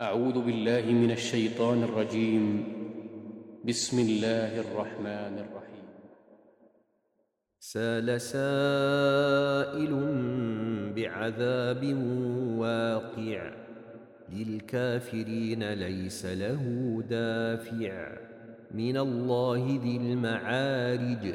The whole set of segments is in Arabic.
أعوذ بالله من الشيطان الرجيم. بسم الله الرحمن الرحيم. سال سائل بعذاب واقع. للكافرين ليس له دافع. من الله ذي المعارج.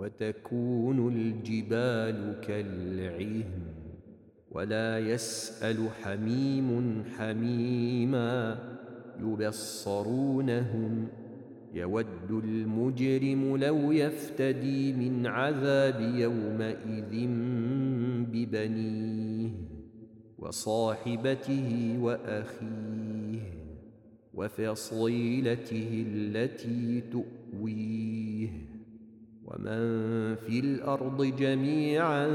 وتكون الجبال كالعهن ولا يسأل حميم حميما يبصرونهم يود المجرم لو يفتدي من عذاب يومئذ ببنيه وصاحبته وأخيه وفصيلته التي تؤويه ومن في الأرض جميعا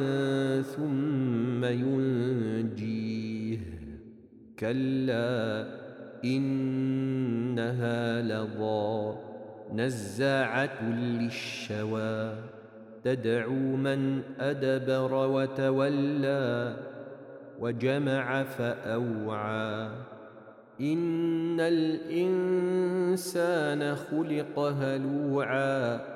ثم ينجيه. كلا إنها لظى نزاعه للشوى. تدعو من أدبر وتولى وجمع فأوعى. إن الإنسان خلق هلوعا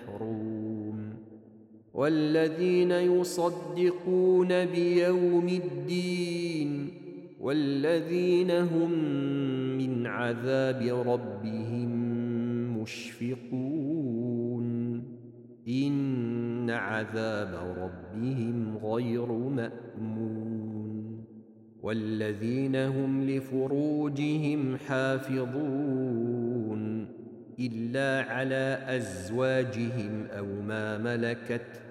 والذين يصدقون بيوم الدين والذين هم من عذاب ربهم مشفقون. إن عذاب ربهم غير مأمون. والذين هم لفروجهم حافظون إلا على أزواجهم أو ما ملكت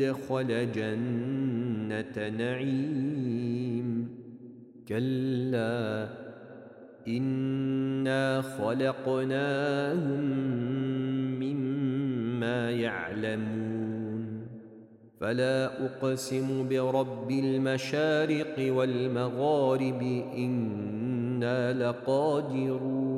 يدخل جنة نعيم. كلا إنا خلقناهم مما يعلمون. فلا أقسم برب المشارق والمغارب إنا لقادرون.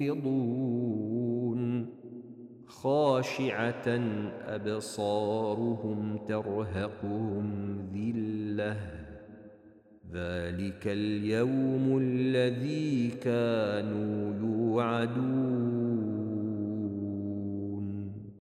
يوفضون خاشعة أبصارهم ترهقهم ذلة. ذلك اليوم الذي كانوا يوعدون.